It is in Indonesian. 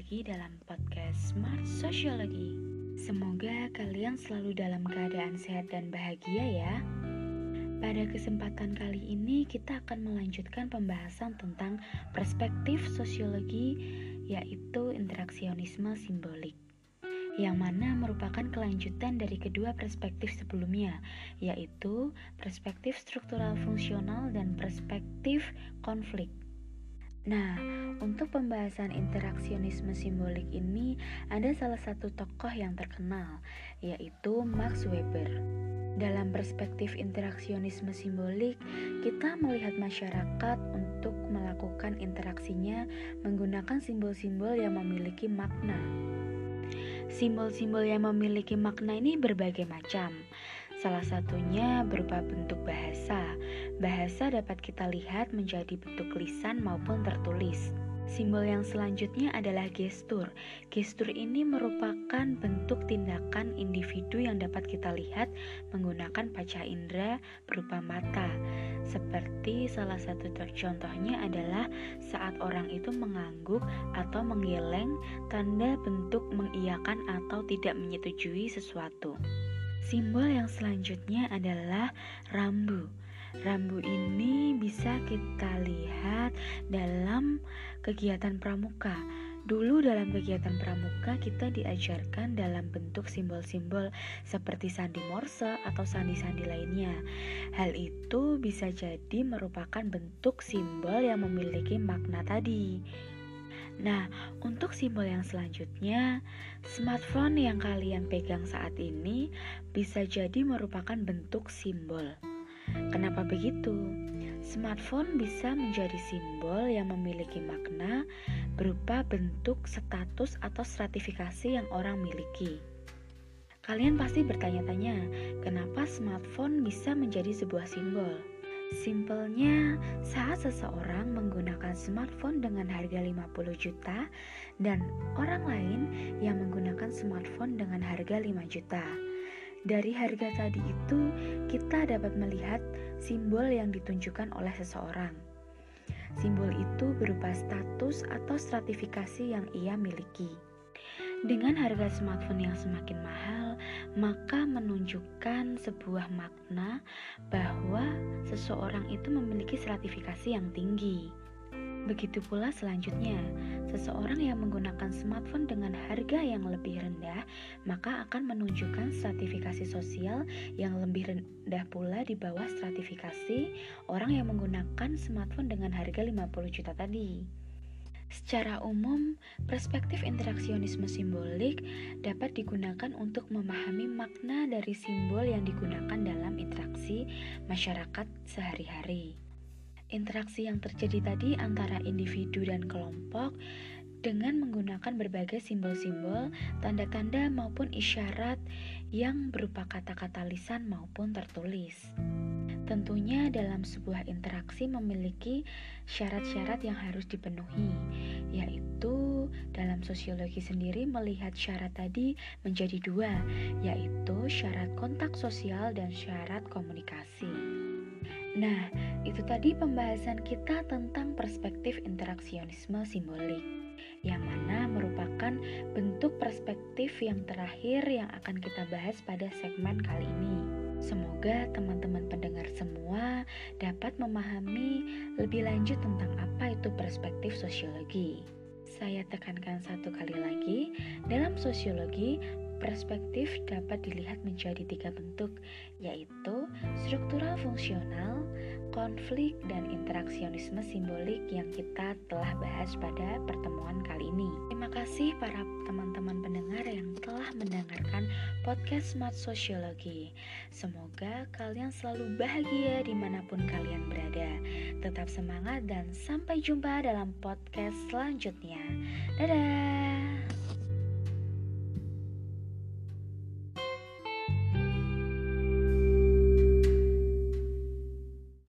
lagi dalam podcast Smart Sociology. Semoga kalian selalu dalam keadaan sehat dan bahagia ya. Pada kesempatan kali ini kita akan melanjutkan pembahasan tentang perspektif sosiologi yaitu interaksionisme simbolik yang mana merupakan kelanjutan dari kedua perspektif sebelumnya yaitu perspektif struktural fungsional dan perspektif konflik. Nah, untuk pembahasan interaksionisme simbolik ini ada salah satu tokoh yang terkenal, yaitu Max Weber. Dalam perspektif interaksionisme simbolik, kita melihat masyarakat untuk melakukan interaksinya menggunakan simbol-simbol yang memiliki makna. Simbol-simbol yang memiliki makna ini berbagai macam. Salah satunya berupa bentuk bahasa. Bahasa dapat kita lihat menjadi bentuk lisan maupun tertulis. Simbol yang selanjutnya adalah gestur. Gestur ini merupakan bentuk tindakan individu yang dapat kita lihat menggunakan paca indera berupa mata. Seperti salah satu contohnya adalah saat orang itu mengangguk atau menggeleng, tanda bentuk mengiyakan atau tidak menyetujui sesuatu. Simbol yang selanjutnya adalah rambu. Rambu ini bisa kita lihat dalam kegiatan pramuka. Dulu dalam kegiatan pramuka kita diajarkan dalam bentuk simbol-simbol seperti sandi morse atau sandi-sandi lainnya. Hal itu bisa jadi merupakan bentuk simbol yang memiliki makna tadi. Nah, untuk simbol yang selanjutnya, smartphone yang kalian pegang saat ini bisa jadi merupakan bentuk simbol. Kenapa begitu? Smartphone bisa menjadi simbol yang memiliki makna berupa bentuk status atau stratifikasi yang orang miliki. Kalian pasti bertanya-tanya, kenapa smartphone bisa menjadi sebuah simbol? Simpelnya, saat seseorang menggunakan smartphone dengan harga 50 juta dan orang lain yang menggunakan smartphone dengan harga 5 juta. Dari harga tadi itu, kita dapat melihat simbol yang ditunjukkan oleh seseorang. Simbol itu berupa status atau stratifikasi yang ia miliki. Dengan harga smartphone yang semakin mahal, maka menunjukkan sebuah makna bahwa seseorang itu memiliki stratifikasi yang tinggi. Begitu pula selanjutnya, seseorang yang menggunakan smartphone dengan harga yang lebih rendah, maka akan menunjukkan stratifikasi sosial yang lebih rendah pula di bawah stratifikasi orang yang menggunakan smartphone dengan harga 50 juta tadi. Secara umum, perspektif interaksionisme simbolik dapat digunakan untuk memahami makna dari simbol yang digunakan dalam interaksi masyarakat sehari-hari. Interaksi yang terjadi tadi antara individu dan kelompok dengan menggunakan berbagai simbol-simbol, tanda-tanda maupun isyarat yang berupa kata-kata lisan maupun tertulis. Tentunya dalam sebuah interaksi memiliki syarat-syarat yang harus dipenuhi, yaitu dalam sosiologi sendiri melihat syarat tadi menjadi dua, yaitu syarat kontak sosial dan syarat komunikasi. Nah, itu tadi pembahasan kita tentang perspektif interaksionisme simbolik, yang mana merupakan bentuk perspektif yang terakhir yang akan kita bahas pada segmen kali ini. Semoga teman-teman pendengar semua dapat memahami lebih lanjut tentang apa itu perspektif sosiologi. Saya tekankan satu kali lagi, dalam sosiologi, perspektif dapat dilihat menjadi tiga bentuk, yaitu struktural fungsional, konflik, dan interaksionisme simbolik yang kita telah bahas pada pertemuan kali ini. Terima kasih para teman-teman pendengar yang telah mendengarkan podcast Smart Sociology. Semoga kalian selalu bahagia di mana pun kalian berada. Tetap semangat dan sampai jumpa dalam podcast selanjutnya. Dadah!